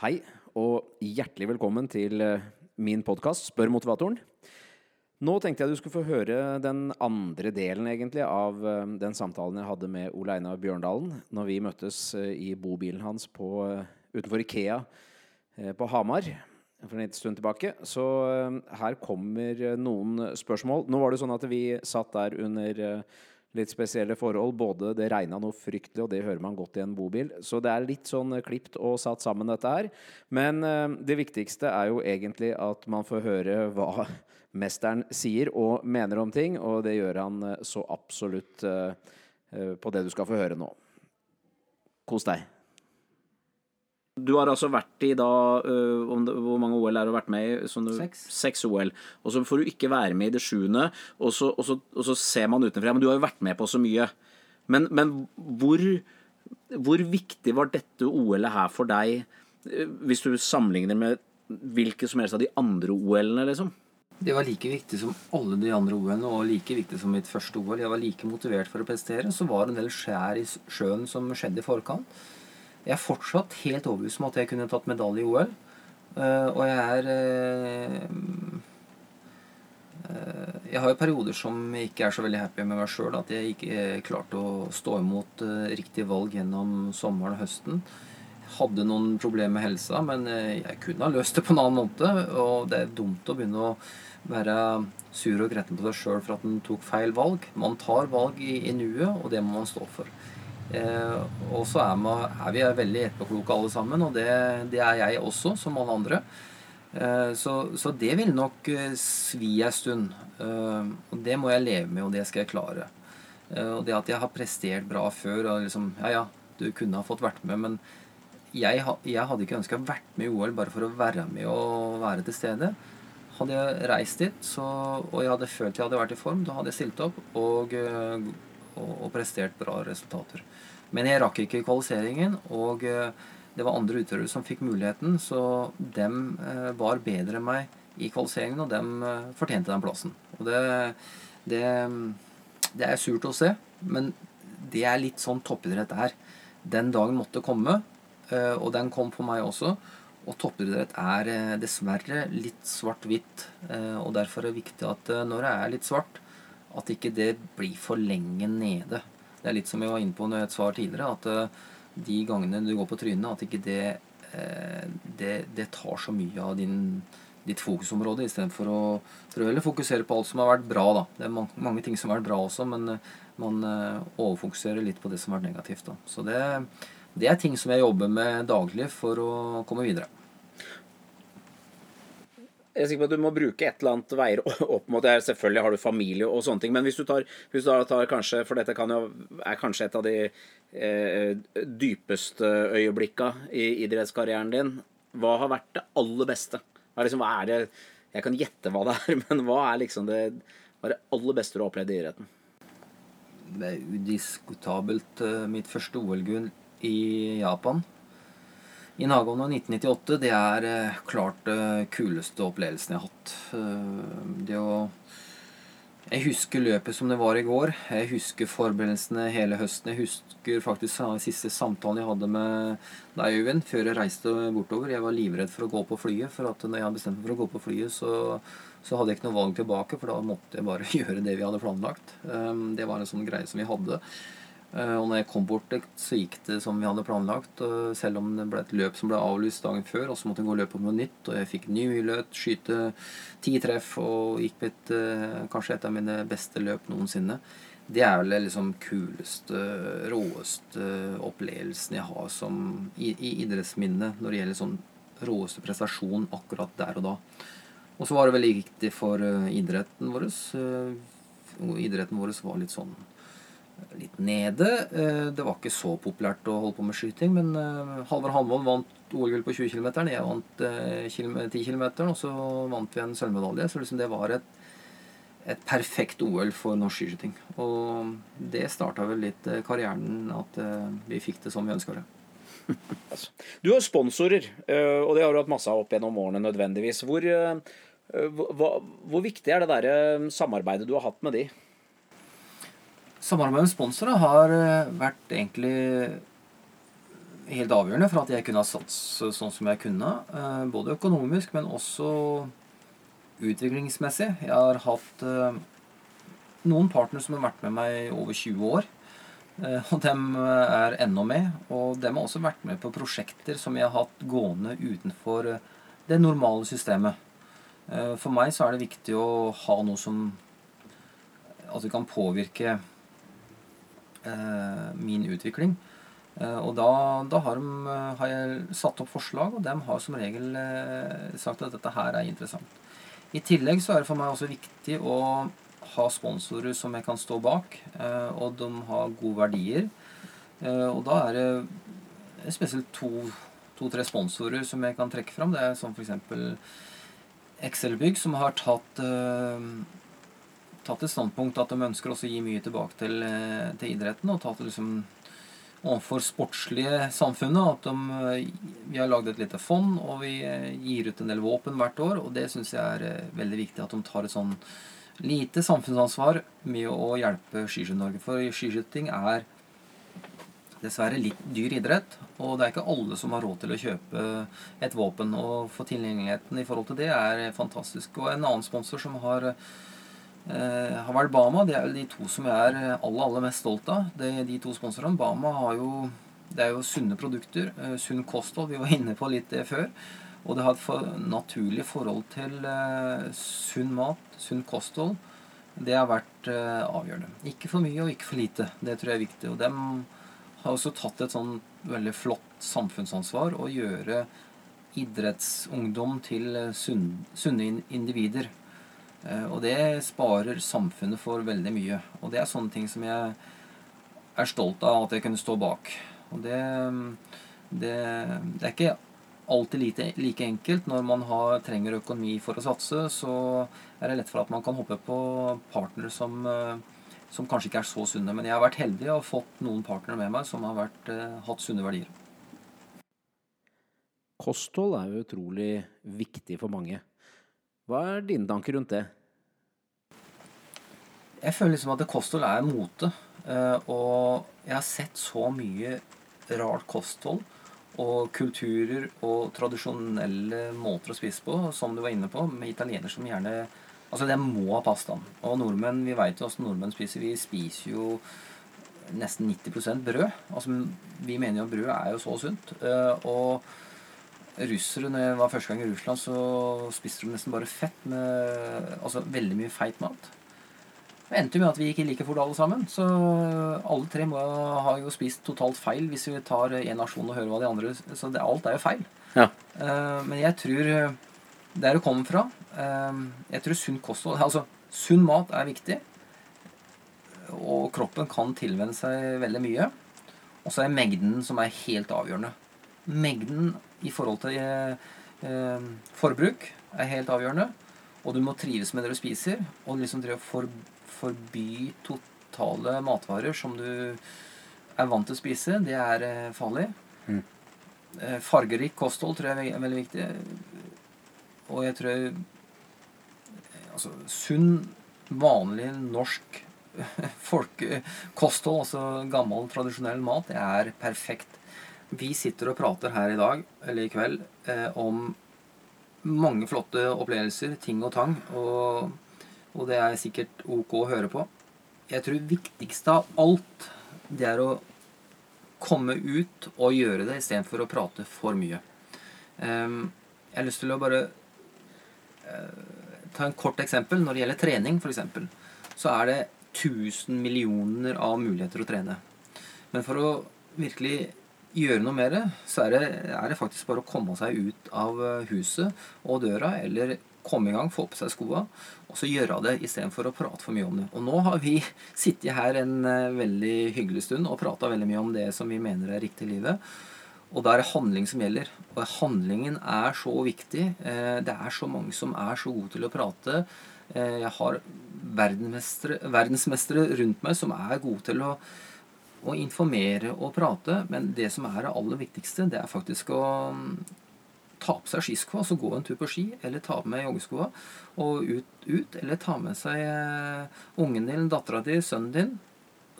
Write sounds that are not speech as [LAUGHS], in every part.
Hei, og hjertelig velkommen til eh, min podkast Spør motivatoren. Nå tenkte jeg du skulle få høre den andre delen egentlig av eh, den samtalen jeg hadde med Ole Einar Bjørndalen når vi møttes eh, i bobilen hans på, utenfor Ikea på Hamar for en liten stund tilbake. Så her kommer noen spørsmål. Nå var det sånn at vi satt der under litt spesielle forhold. Både det regna noe fryktelig, og det hører man godt i en bobil. Så det er litt sånn eh, klipt og satt sammen, dette her. Men uh, det viktigste er jo egentlig at man får høre hva [LAUGHS] mesteren sier og mener om ting, og det gjør han uh, så absolutt på det du skal få høre nå. Kos deg. Du har altså vært i da uh, Hvor mange OL er du vært med i? Du, seks. Seks OL. Og så får du ikke være med i det sjuende, og så, og så, og så ser man utenfra Men du har jo vært med på så mye. Men, men hvor, hvor, viktig var dette OL-et her for deg, hvis du sammenligner med hvilke som helst av de andre OL-ene, liksom? Det var like viktig som alle de andre OL-ene, og like viktig som mitt første OL. Jeg var like motivert for å prestere. Så var det en del skjær i sjøen som skjedde i forkant. Jeg er fortsatt helt overbevist om at jeg kunne tatt medalje i OL. Eh, og jeg er uh, uh, Jeg har jo perioder som ikke er så veldig happy med meg sjøl. At jeg ikke klarte å stå imot riktig valg gjennom sommeren og høsten. Hadde noen problemer med helsa, men jeg kunne ha løst det på en annen måte. Og det er dumt å begynne å være sur og gretten på seg sjøl for at en tok feil valg. Man tar valg i, i nuet, og det må man stå for. Eh, og så er, er, vi veldig etterpåkloke alle sammen, og det, det, er jeg også, som alle andre. Eh, så, så, det vil nok eh, svi ei stund. Og det må jeg leve med, og det skal jeg klare. Og det at jeg har prestert bra før og liksom Ja, ja, du kunne ha fått vært med, men jeg, jeg hadde ikke ønska vært med i OL bare for å være med og være til stede. Hadde jeg reist dit så, og jeg hadde følt jeg hadde vært i form, da hadde jeg stilt opp og, og, og prestert bra resultater. Men jeg rakk ikke kvalifiseringen, og eh, det var andre utøvere som fikk muligheten, så dem eh, var bedre enn meg i kvalifiseringen, og dem eh, fortjente den plassen. Og det, det, det er surt å se, men det er litt sånn toppidrett er. Den dagen måtte komme, og den kom på meg også. Og toppidrett er dessverre litt svart-hvitt. Og derfor er det viktig at når det er litt svart, at ikke det blir for lenge nede. Det er litt som jeg var inne på når et svar tidligere, at uh, de gangene du går på trynet, at ikke det, uh, det, det tar så mye av din, ditt fokusområde, istedenfor å prøve å fokusere på alt som har vært bra. Da. Det er mange, mange ting som har vært bra også, men uh, man overfokuserer litt på det som har vært negativt. Da. Så det, det er ting som jeg jobber med daglig for å komme videre. Jeg er sikker på at du må bruke et eller annet veier [LAUGHS] opp mot det. Selvfølgelig har du familie og sånne ting, men hvis du tar, hvis du tar kanskje For dette jo, er kanskje et av de eh, dypeste øyeblikka i idrettskarrieren din. Hva har vært det aller beste? Hva er, liksom, hva er det Jeg kan gjette hva det er, [LAUGHS] men hva er liksom det, hva er det aller beste du har opplevd i idretten? Det er udiskutabelt uh, mitt første OL-gull i Japan. I Nagano 1998, det er eh, klart det eh, kuleste opplevelsen jeg har hatt. Eh, det å Jeg husker løpet som det var i går. Jeg husker forberedelsene hele høsten. Jeg husker faktisk den siste samtalen jeg hadde med deg, Øyvind, før jeg reiste bortover. Jeg var livredd for å gå på flyet, for at når jeg hadde bestemt meg for å gå på flyet, så, så hadde jeg ikke noe valg tilbake, for da måtte jeg bare [LAUGHS] gjøre det vi hadde planlagt. Det var en sånn greie som vi hadde. Eh, og når jeg kom bort så gikk det som vi hadde planlagt. Selv om det ble et løp som ble avlyst dagen før, og så måtte jeg gå og løpe om noe nytt. Og jeg fikk ny mulighet, skyte ti treff og gikk på et, eh, kanskje et av mine beste løp noensinne. Det er vel liksom kuleste, råeste opplevelsen jeg har som, i, i idrettsminnet når det gjelder sånn råeste prestasjon akkurat der og da. Og så var det veldig viktig for eh, idretten vår. Idretten vår var litt sånn litt nede. Eh, det var ikke så populært å holde på med skyting, men eh, Halvard Hanvold vant OL-gull på 20 km. Jeg vant 10 km, og så vant vi en sølvmedalje. Så liksom det var et, et perfekt OL for norsk skiskyting. Og det starta vel litt eh, karrieren, at vi fikk det som vi ønska det. [LAUGHS] Du har sponsorer, og det har du hatt masse av opp gjennom årene nødvendigvis. Hvor, hvor, hvor viktig er det der samarbeidet du har hatt med de? Samarbeidet med sponsorer har eh, vært egentlig helt avgjørende for at jeg kunne ha satse sånn som jeg kunne. Eh, både økonomisk, men også utviklingsmessig. Jeg har hatt eh, noen partnere som har vært med meg i over 20 år. Og dem er ennå med. Og dem har også vært med på prosjekter som jeg har hatt gående utenfor det normale systemet. For meg så er det viktig å ha noe som altså kan påvirke min utvikling. Eh, og da, da har, de, eh, har, jeg satt opp forslag, og de har som regel eh, sagt at dette her er interessant. I tillegg så er det for meg også viktig å ha sponsorer som jeg kan stå bak, og de har gode verdier. Og da er det spesielt to-tre to, sponsorer som jeg kan trekke fram. Det er som f.eks. Excel-bygg, som har tatt, tatt et standpunkt at de ønsker også å gi mye tilbake til, til idretten, og tatt liksom overfor sportslige samfunnet. At de, eh, vi har lagd et lite fond, og vi eh, gir ut en del våpen hvert år. Og det syns jeg er eh, veldig viktig at de tar et sånn lite samfunnsansvar med å hjelpe Skiskytter-Norge. For skiskyting er dessverre litt dyr idrett, og det er ikke alle som har råd til å kjøpe et våpen. Og for tilgjengeligheten i forhold til det er fantastisk. Og en annen sponsor som har eh, har vært Bama. Det er vel de to som jeg er aller, aller mest stolt av. Det, de to sponsorene. Bama har jo Det er jo sunne produkter. Eh, sunn kosthold. Vi var inne på litt det før. Og det har et for, naturlig forhold til eh, sunn mat, sunn kosthold. Det har vært eh, avgjørende. Ikke for mye og ikke for lite. Det tror jeg er viktig. Og dem har også tatt et sånn veldig flott samfunnsansvar å gjøre idrettsungdom til eh, sunne individer. Eh, og det sparer samfunnet for veldig mye. Og det er sånne ting som jeg er stolt av at jeg kunne stå bak. Og det, det, det er ikke alltid like, like, enkelt. Når man har, trenger økonomi for å satse, så er det lett for at man kan hoppe på partnere som, eh, som kanskje ikke er så sunne. Men jeg har vært heldig og fått noen partnere med meg som har vært, eh, hatt sunne verdier. Kosthold er jo utrolig viktig for mange. Hva er dine tanker rundt det? Jeg føler liksom at kosthold er mote. Eh, og jeg har sett så mye rart kosthold og kulturer og tradisjonelle måter å spise på, som du var inne på, med italienere som gjerne Altså, det må ha pastaen. Og nordmenn, vi veit jo åssen nordmenn spiser. Vi spiser jo nesten 90% brød. Altså, vi mener jo at brød er jo så sunt. Eh, og russere Når jeg var første gang i Russland, så spiste de nesten bare fett med Altså veldig mye feit mat. Det endte med at vi gikk i like fort alle sammen. Så alle tre må ha jo spist totalt feil hvis vi tar én nasjon og hører hva de andre Så det, alt er jo feil. Ja. Uh, men jeg tror Der det kommer fra uh, Jeg tror sunn kosthold Altså, sunn mat er viktig. Og kroppen kan tilvenne seg veldig mye. Og så er mengden som er helt avgjørende. Mengden i forhold til eh, eh, forbruk er helt avgjørende. Og du må trives med det du spiser. Og liksom for, forby totale matvarer som du er vant til å spise, det er eh, farlig. Mm. Eh, fargerik kosthold tror jeg er veldig viktig. Og jeg tror Altså sunn, vanlig norsk [LAUGHS] folkekosthold, altså gammel, tradisjonell mat, det er perfekt vi sitter og prater her i dag, eller i kveld, eh, om mange flotte opplevelser, ting og tang. Og, og, det er sikkert ok å høre på. Jeg tror viktigste av alt, det er å komme ut og gjøre det istedenfor å prate for mye. Um, jeg har lyst til å bare uh, ta en kort eksempel. Når det gjelder trening, f.eks., så er det 1000 millioner av muligheter å trene. Men for å virkelig gjøre noe med det, så er det, er det, faktisk bare å komme seg ut av eh, huset og døra, eller komme i gang, få på seg skoa, og så gjøre det istedenfor å prate for mye om det. Og nå har vi [LAUGHS] sittet her en uh, veldig hyggelig stund og prata veldig mye om det som vi mener er riktig i livet. Og da er det handling som gjelder. Og handlingen er så viktig. Uh, det er så mange som er så gode til å prate. Jeg har verdensmestere, verdensmestere rundt meg som er gode til å å informere og prate, men det som er det aller viktigste, det er faktisk å mm, ta på seg skiskoa, altså gå en tur på ski, eller ta med joggeskoa og ut, ut, eller ta med seg uh, ungen din, dattera di, sønnen din.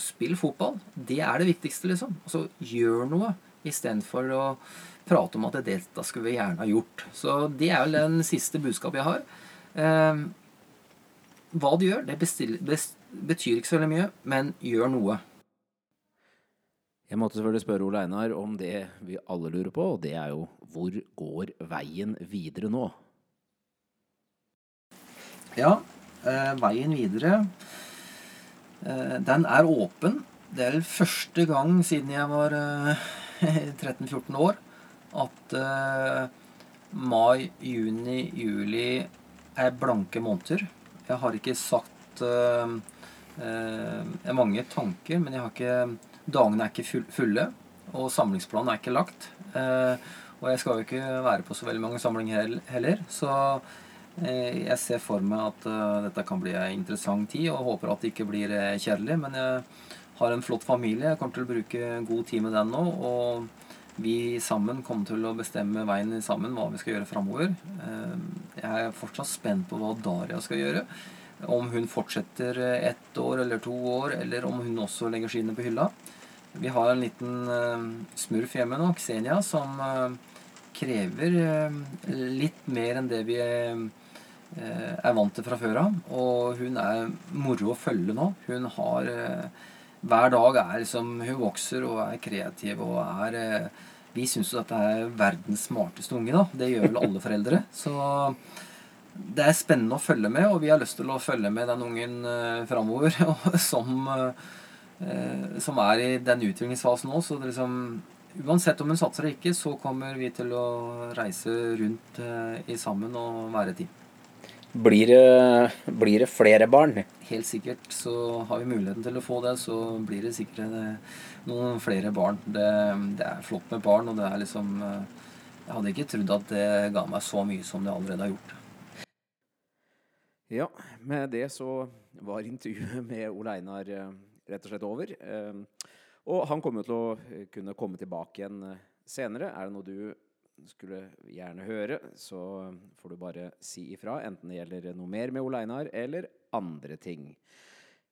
Spill fotball. Det er det viktigste, liksom. Altså, gjør noe. istedenfor å prate om at det, dette skulle vi gjerne ha gjort. Så det er vel den siste budskapet jeg har. Eh, hva du gjør, det bestiller, best, betyr ikke så veldig mye, men gjør noe. Jeg måtte selvfølgelig spørre Ole Einar om det vi alle lurer på, og det er jo hvor går veien videre nå? Ja, eh, veien videre eh, Den er åpen. Det er første gang siden jeg var eh, [LAUGHS] 13-14 år at eh, mai, juni, juli er blanke måneder. Jeg har ikke sagt eh, eh, Jeg har mange tanker, men jeg har ikke Dagene er ikke fulle, og samlingsplanen er ikke lagt. Eh, og jeg skal jo ikke være på så veldig mange samlinger heller, så eh, jeg ser for meg at uh, dette kan bli en interessant tid, og håper at det ikke blir kjedelig. Men jeg har en flott familie. Jeg kommer til å bruke god tid med den nå. Og vi sammen kommer til å bestemme veien sammen, hva vi skal gjøre framover. Jeg er fortsatt spent på hva Daria skal gjøre. Om hun fortsetter ett år eller to år, eller om hun også legger skiene på hylla. Vi har en liten uh, smurf hjemme nå, Xenia, som uh, krever uh, litt mer enn det vi er vant til fra før av. Og hun er moro å følge nå. Hun har Hver dag er liksom Hun vokser og er kreativ og er Vi syns jo dette er verdens smarteste unge, da. Det gjør vel alle foreldre. Så det er spennende å følge med, og vi har lyst til å følge med den ungen framover. [LAUGHS] som Eh, som er i den utviklingsfasen nå. Så det liksom, uansett om hun satser eller ikke, så kommer vi til å reise rundt eh, i sammen og være team. Blir det, blir det, flere barn? Helt sikkert. Så har vi muligheten til å få det, så blir det sikkert eh, noen flere barn. Det, det er flott med barn, og det er liksom Jeg hadde ikke trodd at det ga meg så mye som det allerede har gjort. Ja, med det så var intervjuet med Ole Einar rett og slett over. Ehm, og han kommer til å eh, kunne komme tilbake igjen eh, senere. Er det noe du skulle gjerne høre, så får du bare si ifra. Enten det gjelder noe mer med Ole Einar, eller andre ting.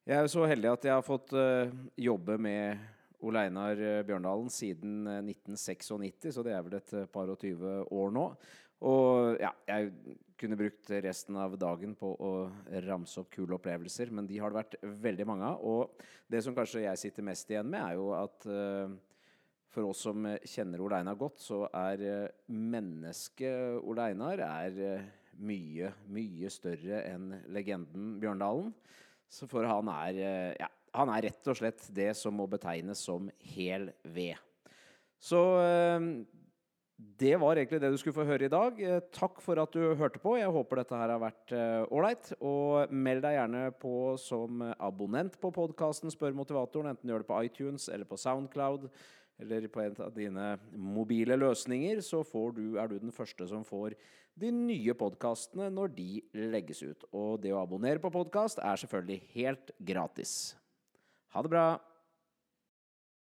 Jeg er jo så heldig at jeg har fått uh, jobbe med Ole Einar Bjørndalen siden 1996, så det er vel et par og tyve år nå. Og ja, jeg kunne brukt resten av dagen på å ramse opp kule opplevelser, men de har det vært veldig mange av. Og det som kanskje jeg sitter mest igjen med, er jo at uh, for oss som kjenner Ole Einar godt, så er uh, mennesket Ole Einar er uh, mye, mye større enn legenden Bjørndalen. Så for han er ja, han er rett og slett det som må betegnes som hel ved. Så det var egentlig det du skulle få høre i dag. Eh, takk for at du hørte på. Jeg håper dette her har vært eh, ålreit. Og meld deg gjerne på som abonnent på podkasten Spør motivatoren, enten du gjør det på iTunes eller på Soundcloud eller på en av dine mobile løsninger, så du, er du den første som får de nye podkastene når de legges ut. Og det å abonnere på podkast er selvfølgelig helt gratis. Ha det bra.